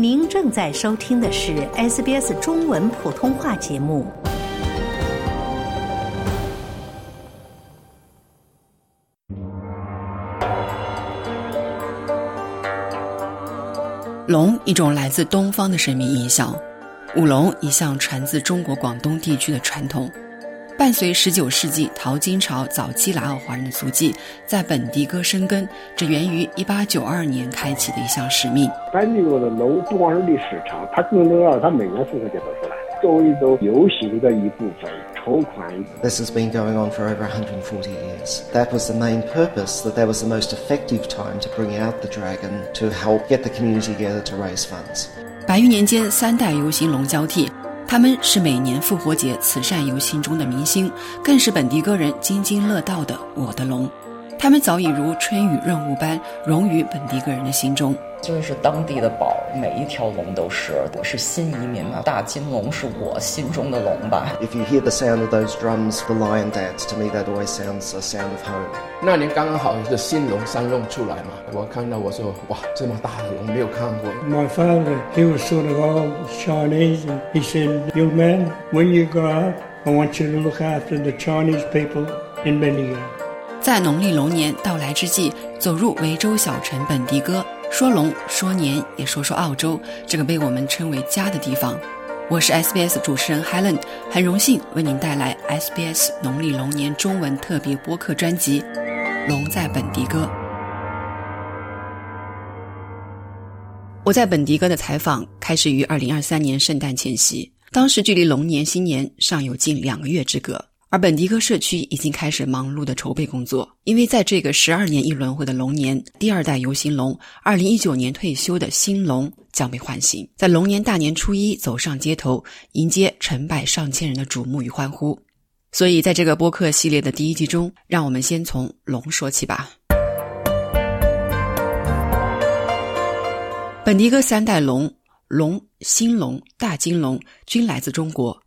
您正在收听的是 SBS 中文普通话节目。龙，一种来自东方的神秘意象。舞龙一向传自中国广东地区的传统，伴随十九世纪淘金潮早期来澳华人的足迹，在本地哥生根，这源于一八九二年开启的一项使命。本地的楼不光是历史长，它更重要，它每年复活节都出来，作为一种游行的一部分。筹款。This has been going on for over 140 years. That was the main purpose, that that was the most effective time to bring out the dragon to help get the community together to raise funds. 百余年间，三代游行龙交替，他们是每年复活节慈善游行中的明星，更是本地歌人津津乐道的“我的龙”。他们早已如春雨润物般融于本地歌人的心中。就是当地的宝，每一条龙都是。我是新移民嘛，大金龙是我心中的龙吧。If you hear the sound of those drums, the lion dance, to me that always sounds a sound of home. 那年刚刚好是新龙三龙出来嘛，我看到我说哇，这么大的龙没有看过。My father, he was sort of old Chinese, and he said, "Young man, when you grow up, I want you to look after the Chinese people in Bendigo." 在农历龙年到来之际，走入维州小城本地歌。说龙说年，也说说澳洲这个被我们称为家的地方。我是 SBS 主持人 Helen，很荣幸为您带来 SBS 农历龙年中文特别播客专辑《龙在本地歌》。我在本地歌的采访开始于二零二三年圣诞前夕，当时距离龙年新年尚有近两个月之隔。而本迪哥社区已经开始忙碌的筹备工作，因为在这个十二年一轮回的龙年，第二代游行龙，二零一九年退休的新龙将被唤醒，在龙年大年初一走上街头，迎接成百上千人的瞩目与欢呼。所以，在这个播客系列的第一季中，让我们先从龙说起吧。本迪哥三代龙，龙、新龙、大金龙均来自中国。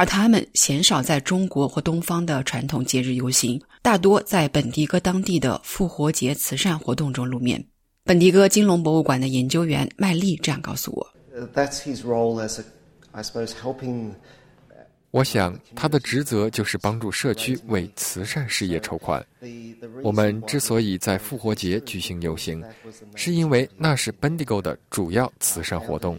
而他们鲜少在中国或东方的传统节日游行，大多在本地哥当地的复活节慈善活动中露面。本迪哥金龙博物馆的研究员麦丽这样告诉我：“That's his role as I suppose helping。”我想他的职责就是帮助社区为慈善事业筹款。我们之所以在复活节举行游行，是因为那是 Bendigo 的主要慈善活动，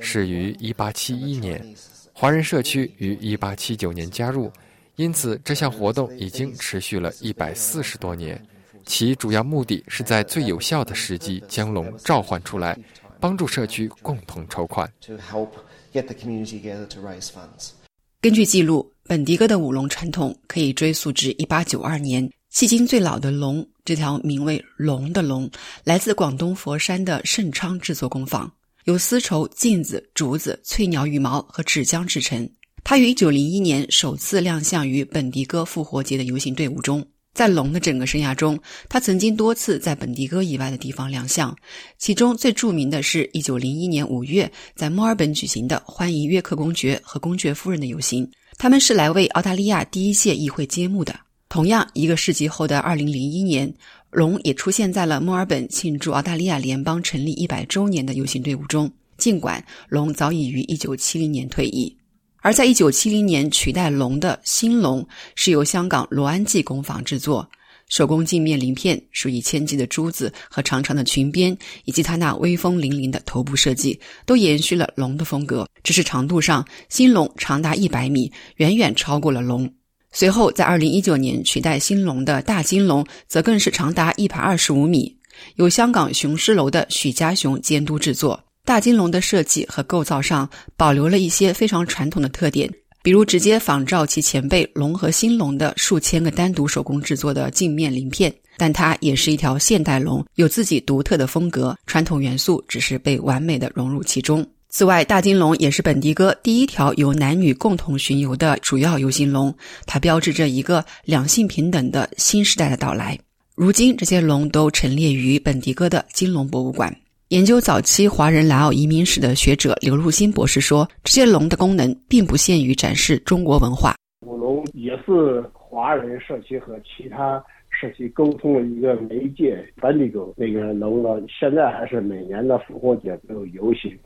始于1871年。华人社区于1879年加入，因此这项活动已经持续了一百四十多年。其主要目的是在最有效的时机将龙召唤出来，帮助社区共同筹款。根据记录，本迪哥的舞龙传统可以追溯至1892年。迄今最老的龙，这条名为“龙”的龙，来自广东佛山的盛昌制作工坊。由丝绸、镜子、竹子、翠鸟羽毛和纸浆制成。它于1901年首次亮相于本迪哥复活节的游行队伍中。在龙的整个生涯中，他曾经多次在本迪哥以外的地方亮相，其中最著名的是1901年5月在墨尔本举行的欢迎约克公爵和公爵夫人的游行。他们是来为澳大利亚第一届议会揭幕的。同样，一个世纪后的2001年。龙也出现在了墨尔本庆祝澳大利亚联邦成立一百周年的游行队伍中，尽管龙早已于一九七零年退役。而在一九七零年取代龙的新龙是由香港罗安记工坊制作，手工镜面鳞片、数以千计的珠子和长长的裙边，以及它那威风凛凛的头部设计，都延续了龙的风格。只是长度上，新龙长达一百米，远远超过了龙。随后，在二零一九年取代新龙的大金龙，则更是长达一百二十五米，由香港雄狮楼的许家雄监督制作。大金龙的设计和构造上保留了一些非常传统的特点，比如直接仿照其前辈龙和新龙的数千个单独手工制作的镜面鳞片。但它也是一条现代龙，有自己独特的风格，传统元素只是被完美的融入其中。此外，大金龙也是本迪哥第一条由男女共同巡游的主要游行龙，它标志着一个两性平等的新时代的到来。如今，这些龙都陈列于本迪哥的金龙博物馆。研究早期华人来澳移民史的学者刘入新博士说，这些龙的功能并不限于展示中国文化。舞龙也是华人社区和其他社区沟通的一个媒介。本地狗那个龙呢，现在还是每年的复活节都有游行。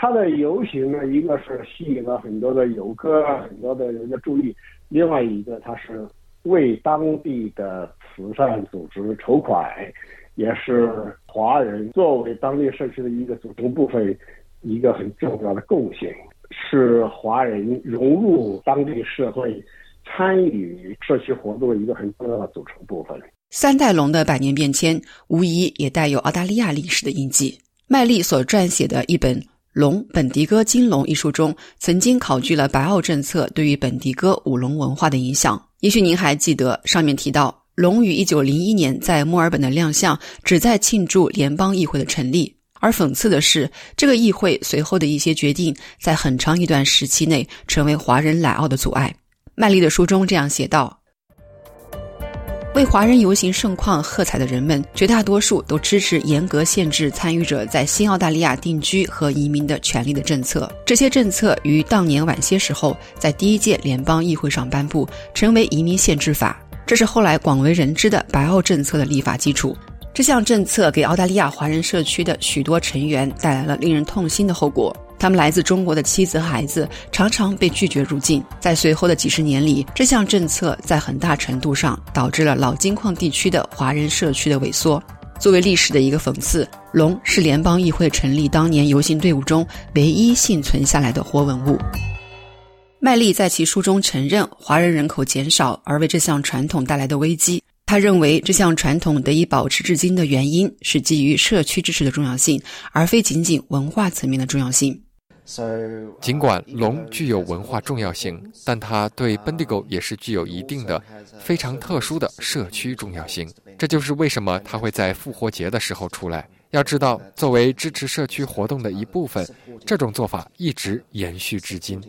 它的游行呢，一个是吸引了很多的游客、很多的人的注意；另外一个，它是为当地的慈善组织筹款，也是华人作为当地社区的一个组成部分一个很重要的贡献，是华人融入当地社会、参与社区活动的一个很重要的组成部分。三代龙的百年变迁，无疑也带有澳大利亚历史的印记。麦丽所撰写的一本。《龙本迪戈金龙》一书中，曾经考据了白澳政策对于本迪戈舞龙文化的影响。也许您还记得，上面提到，龙于1901年在墨尔本的亮相，旨在庆祝联邦议会的成立。而讽刺的是，这个议会随后的一些决定，在很长一段时期内，成为华人来澳的阻碍。麦丽的书中这样写道。为华人游行盛况喝彩的人们，绝大多数都支持严格限制参与者在新澳大利亚定居和移民的权利的政策。这些政策于当年晚些时候在第一届联邦议会上颁布，成为移民限制法。这是后来广为人知的白澳政策的立法基础。这项政策给澳大利亚华人社区的许多成员带来了令人痛心的后果。他们来自中国的妻子和孩子常常被拒绝入境。在随后的几十年里，这项政策在很大程度上导致了老金矿地区的华人社区的萎缩。作为历史的一个讽刺，龙是联邦议会成立当年游行队伍中唯一幸存下来的活文物。麦丽在其书中承认，华人人口减少而为这项传统带来的危机。他认为，这项传统得以保持至今的原因是基于社区支持的重要性，而非仅仅文化层面的重要性。尽管龙具有文化重要性，但它对 Bendigo 也是具有一定的、非常特殊的社区重要性。这就是为什么它会在复活节的时候出来。要知道，作为支持社区活动的一部分，这种做法一直延续至今。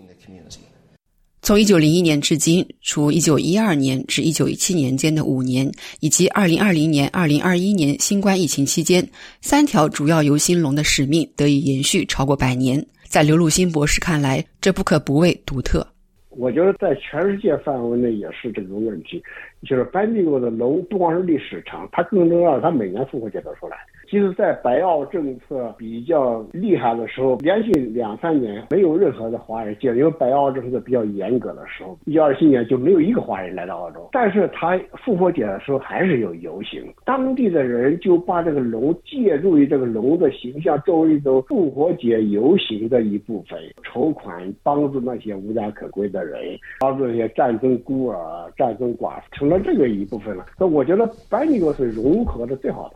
从1901年至今，除1912年至1917年间的五年，以及2020年、2021年新冠疫情期间，三条主要游心龙的使命得以延续超过百年。在刘路新博士看来，这不可不谓独特。我觉得在全世界范围内也是这个问题，就是班尼路的楼不光是历史长，它更重要，它每年复活节都出来。其实，在白澳政策比较厉害的时候，连续两三年没有任何的华人进，因为白澳政策比较严格的时候，一二七年就没有一个华人来到澳洲。但是他复活节的时候还是有游行，当地的人就把这个龙借助于这个龙的形象，作为一种复活节游行的一部分，筹款帮助那些无家可归的人，帮助那些战争孤儿、战争寡妇，成了这个一部分了。那我觉得班尼国是融合的最好的。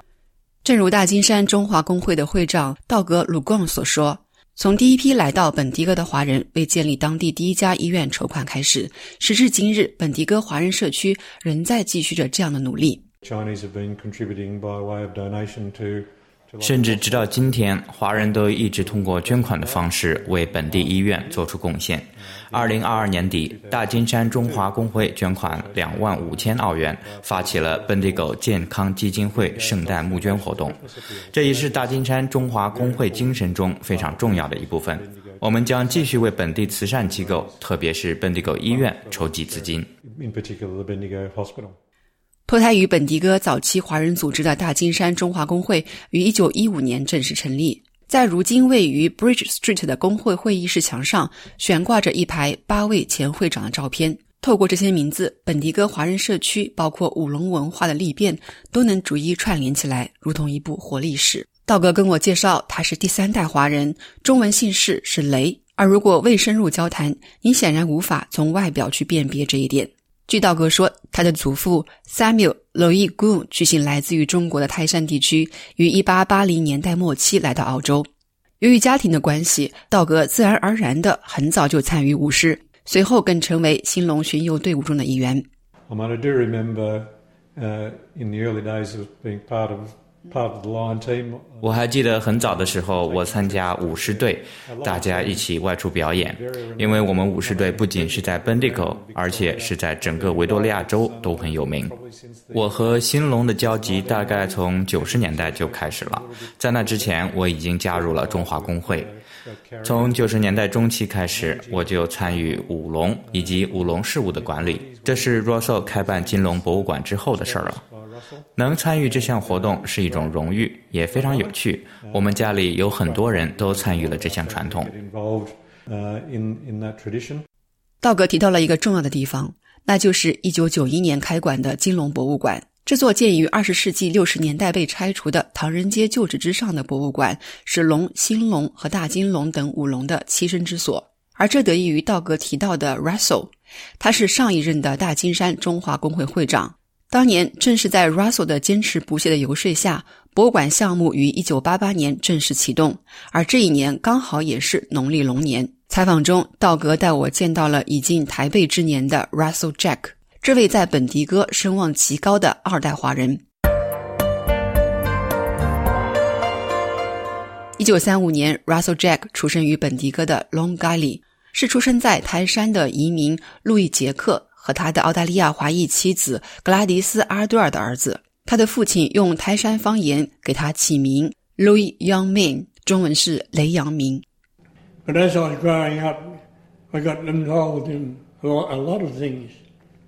正如大金山中华工会的会长道格鲁贡所说：“从第一批来到本迪戈的华人为建立当地第一家医院筹款开始，时至今日，本迪戈华人社区仍在继续着这样的努力。”甚至直到今天，华人都一直通过捐款的方式为本地医院做出贡献。二零二二年底，大金山中华工会捐款两万五千澳元，发起了本地狗健康基金会圣诞募捐活动。这也是大金山中华工会精神中非常重要的一部分。我们将继续为本地慈善机构，特别是本地狗医院筹集资金。脱胎于本迪哥早期华人组织的大金山中华工会于一九一五年正式成立。在如今位于 Bridge Street 的工会会议室墙上，悬挂着一排八位前会长的照片。透过这些名字，本迪戈华人社区包括舞龙文化的历变，都能逐一串联起来，如同一部活历史。道哥跟我介绍，他是第三代华人，中文姓氏是雷。而如果未深入交谈，你显然无法从外表去辨别这一点。据道格说，他的祖父 Samuel Louis g o o 举行来自于中国的泰山地区，于一八八零年代末期来到澳洲。由于家庭的关系，道格自然而然的很早就参与舞狮，随后更成为兴隆巡游队伍中的一员。I do remember, uh, in the early days of being part of 我还记得很早的时候，我参加舞狮队，大家一起外出表演。因为我们舞狮队不仅是在 Bendigo，而且是在整个维多利亚州都很有名。我和新龙的交集大概从九十年代就开始了，在那之前我已经加入了中华工会。从九十年代中期开始，我就参与舞龙以及舞龙事务的管理。这是 Russell 开办金龙博物馆之后的事儿了。能参与这项活动是一种荣誉，也非常有趣。我们家里有很多人都参与了这项传统。道格提到了一个重要的地方，那就是1991年开馆的金龙博物馆。这座建于20世纪60年代被拆除的唐人街旧址之上的博物馆，是龙、兴龙和大金龙等五龙的栖身之所。而这得益于道格提到的 Russell，他是上一任的大金山中华工会会长。当年正是在 Russell 的坚持不懈的游说下，博物馆项目于1988年正式启动，而这一年刚好也是农历龙年。采访中，道格带我见到了已近台辈之年的 Russell Jack。这位在本迪哥声望极高的二代华人，一九三五年，Russell Jack 出生于本迪哥的 Long Gully，是出生在台山的移民路易·杰克和他的澳大利亚华裔妻子格拉迪斯·阿尔多尔的儿子。他的父亲用台山方言给他起名 Louis Young Man，中文是雷阳明。But as I was growing up, I got involved in a lot of things.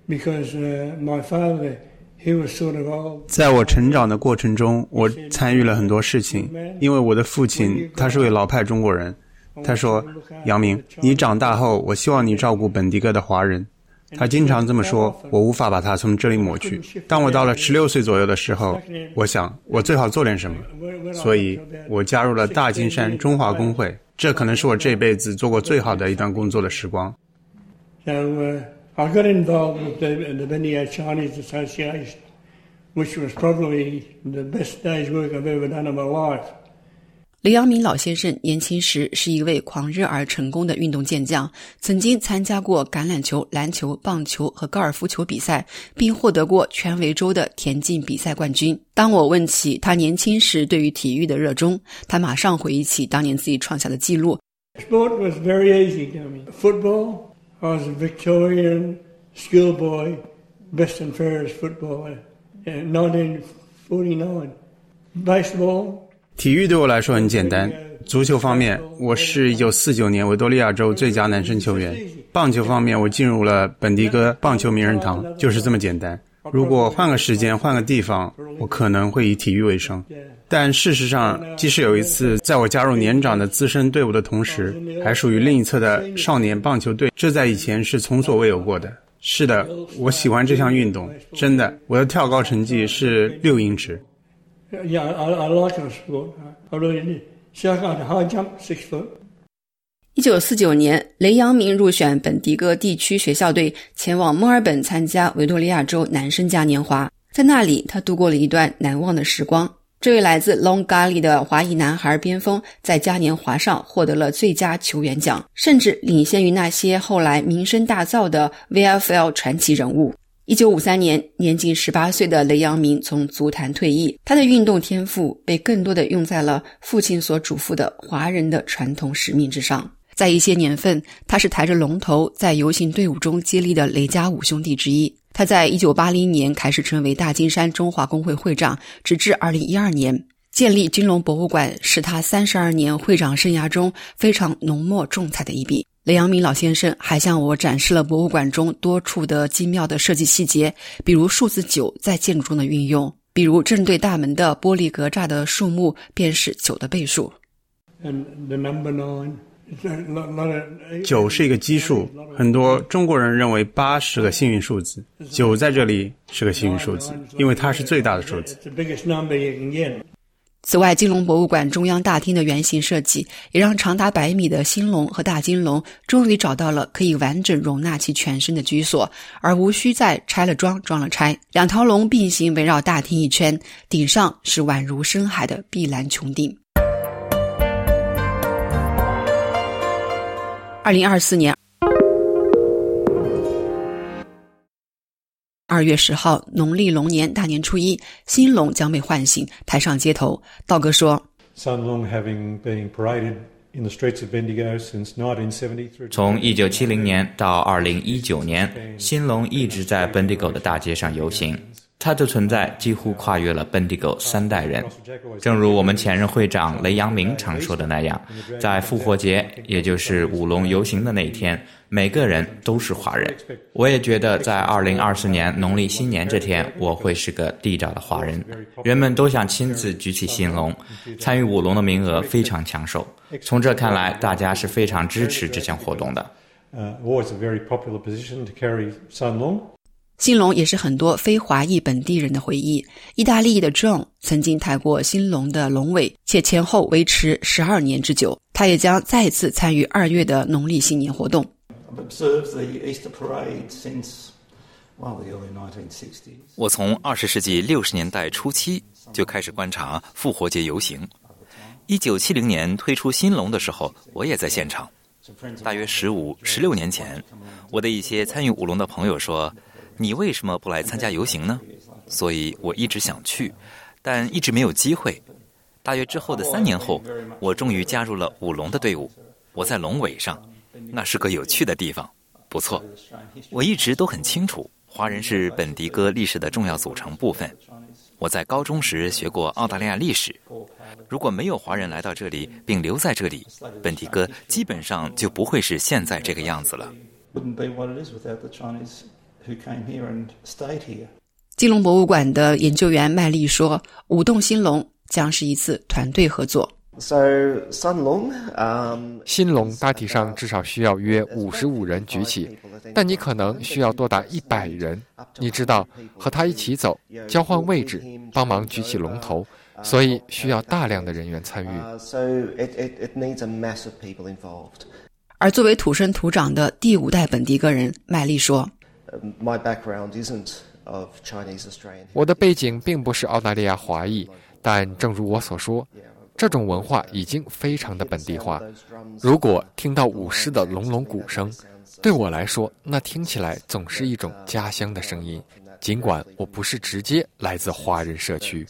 because my father he was sort of 在我成长的过程中，我参与了很多事情，因为我的父亲他是位老派中国人。他说：“杨明，你长大后，我希望你照顾本地哥的华人。”他经常这么说，我无法把他从这里抹去。当我到了十六岁左右的时候，我想我最好做点什么，所以我加入了大金山中华工会。这可能是我这辈子做过最好的一段工作的时光。So I got involved with the, the Bendigo Chinese Association, which was probably the best day's work I've ever done in my life. 雷阳明老先生年轻时是一位狂热而成功的运动健将，曾经参加过橄榄球、篮球、棒球和高尔夫球比赛，并获得过全维州的田径比赛冠军。当我问起他年轻时对于体育的热衷，他马上回忆起当年自己创下的记录。Sport was very easy to me. Football. I was a Victorian schoolboy, best and fairest footballer in 1949. Baseball. 体育对我来说很简单。足球方面，我是一九四九年维多利亚州最佳男生球员。棒球方面，我进入了本迪哥棒球名人堂，就是这么简单。如果换个时间、换个地方，我可能会以体育为生。但事实上，即使有一次，在我加入年长的资深队伍的同时，还属于另一侧的少年棒球队，这在以前是从所未有过的。是的，我喜欢这项运动，真的。我的跳高成绩是六英尺。Yeah, I, I like the sport. I really do. So I got a high jump, six foot. 一九四九年，雷阳明入选本迪戈地区学校队，前往墨尔本参加维多利亚州男生嘉年华。在那里，他度过了一段难忘的时光。这位来自 Long Gully 的华裔男孩边锋，在嘉年华上获得了最佳球员奖，甚至领先于那些后来名声大噪的 VFL 传奇人物。一九五三年，年仅十八岁的雷阳明从足坛退役，他的运动天赋被更多的用在了父亲所嘱咐的华人的传统使命之上。在一些年份，他是抬着龙头在游行队伍中接力的雷家五兄弟之一。他在一九八零年开始成为大金山中华工会会长，直至二零一二年建立金龙博物馆，是他三十二年会长生涯中非常浓墨重彩的一笔。雷阳明老先生还向我展示了博物馆中多处的精妙的设计细节，比如数字九在建筑中的运用，比如正对大门的玻璃格栅的数目便是九的倍数。九是一个奇数，很多中国人认为八是个幸运数字，九在这里是个幸运数字，因为它是最大的数字。此外，金龙博物馆中央大厅的圆形设计，也让长达百米的兴龙和大金龙终于找到了可以完整容纳其全身的居所，而无需再拆了装装了拆。两条龙并行围绕大厅一圈，顶上是宛如深海的碧蓝穹顶。二零二四年二月十号，农历龙年大年初一，新龙将被唤醒，抬上街头。道哥说：“从一九七零年到二零一九年，新龙一直在 Bendigo 的大街上游行。它的存在几乎跨越了本地狗三代人。正如我们前任会长雷阳明常说的那样，在复活节，也就是舞龙游行的那一天，每个人都是华人。我也觉得，在二零二四年农历新年这天，我会是个地道的华人。人们都想亲自举起新龙，参与舞龙的名额非常抢手。从这看来，大家是非常支持这项活动的。新龙也是很多非华裔本地人的回忆。意大利的 John 曾经抬过新龙的龙尾，且前后维持十二年之久。他也将再次参与二月的农历新年活动。我从二十世纪六十年代初期就开始观察复活节游行。一九七零年推出新龙的时候，我也在现场。大约十五、十六年前，我的一些参与舞龙的朋友说。你为什么不来参加游行呢？所以我一直想去，但一直没有机会。大约之后的三年后，我终于加入了舞龙的队伍。我在龙尾上，那是个有趣的地方。不错，我一直都很清楚，华人是本迪哥历史的重要组成部分。我在高中时学过澳大利亚历史。如果没有华人来到这里并留在这里，本迪哥基本上就不会是现在这个样子了。金龙博物馆的研究员麦丽说：“舞动新龙将是一次团队合作。新龙大体上至少需要约五十五人举起，但你可能需要多达一百人。你知道，和他一起走，交换位置，帮忙举起龙头，所以需要大量的人员参与。而作为土生土长的第五代本地个人，麦丽说。” My background isn't of Chinese Australian. 我的背景并不是澳大利亚华裔，但正如我所说，这种文化已经非常的本地化。如果听到舞狮的隆隆鼓声，对我来说，那听起来总是一种家乡的声音，尽管我不是直接来自华人社区。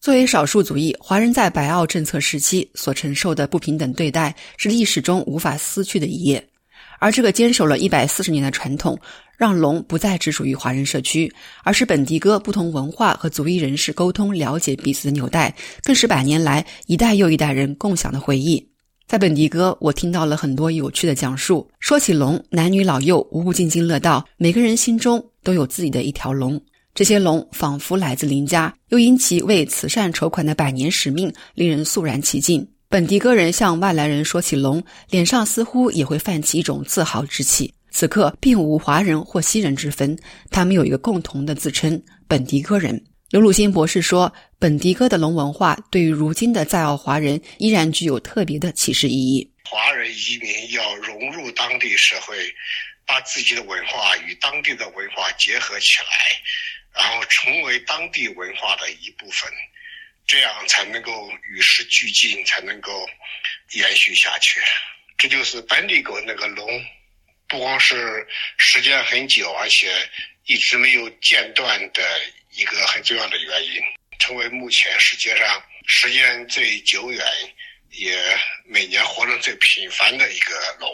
作为少数族裔，华人在白澳政策时期所承受的不平等对待，是历史中无法撕去的一页。而这个坚守了一百四十年的传统，让龙不再只属于华人社区，而是本地哥不同文化和族裔人士沟通、了解彼此的纽带，更是百年来一代又一代人共享的回忆。在本地哥，我听到了很多有趣的讲述。说起龙，男女老幼无不津津乐道，每个人心中都有自己的一条龙。这些龙仿佛来自邻家，又因其为慈善筹款的百年使命，令人肃然起敬。本地歌人向外来人说起龙，脸上似乎也会泛起一种自豪之气。此刻并无华人或西人之分，他们有一个共同的自称——本地歌人。刘鲁新博士说，本地哥的龙文化对于如今的在澳华人依然具有特别的启示意义。华人移民要融入当地社会，把自己的文化与当地的文化结合起来，然后成为当地文化的一部分。这样才能够与时俱进，才能够延续下去。这就是本地狗那个龙，不光是时间很久，而且一直没有间断的一个很重要的原因，成为目前世界上时间最久远，也每年活动最频繁的一个龙。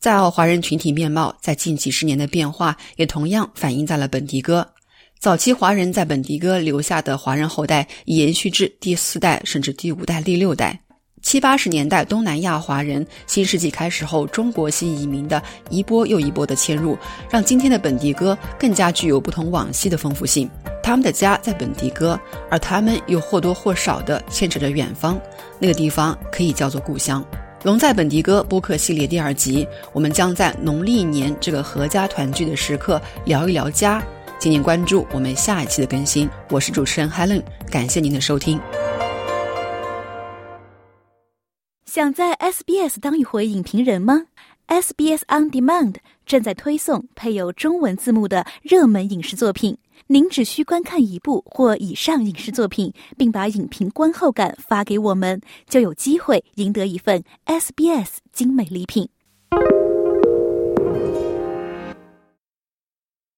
在澳华人群体面貌在近几十年的变化，也同样反映在了本地哥。早期华人在本地哥留下的华人后代延续至第四代，甚至第五代、第六代。七八十年代，东南亚华人新世纪开始后，中国新移民的一波又一波的迁入，让今天的本地哥更加具有不同往昔的丰富性。他们的家在本地哥，而他们又或多或少的牵扯着远方，那个地方可以叫做故乡。龙在本地哥播客系列第二集，我们将在农历年这个阖家团聚的时刻聊一聊家。请您关注我们下一期的更新。我是主持人 Helen，感谢您的收听。想在 SBS 当一回影评人吗？SBS On Demand 正在推送配有中文字幕的热门影视作品，您只需观看一部或以上影视作品，并把影评观后感发给我们，就有机会赢得一份 SBS 精美礼品。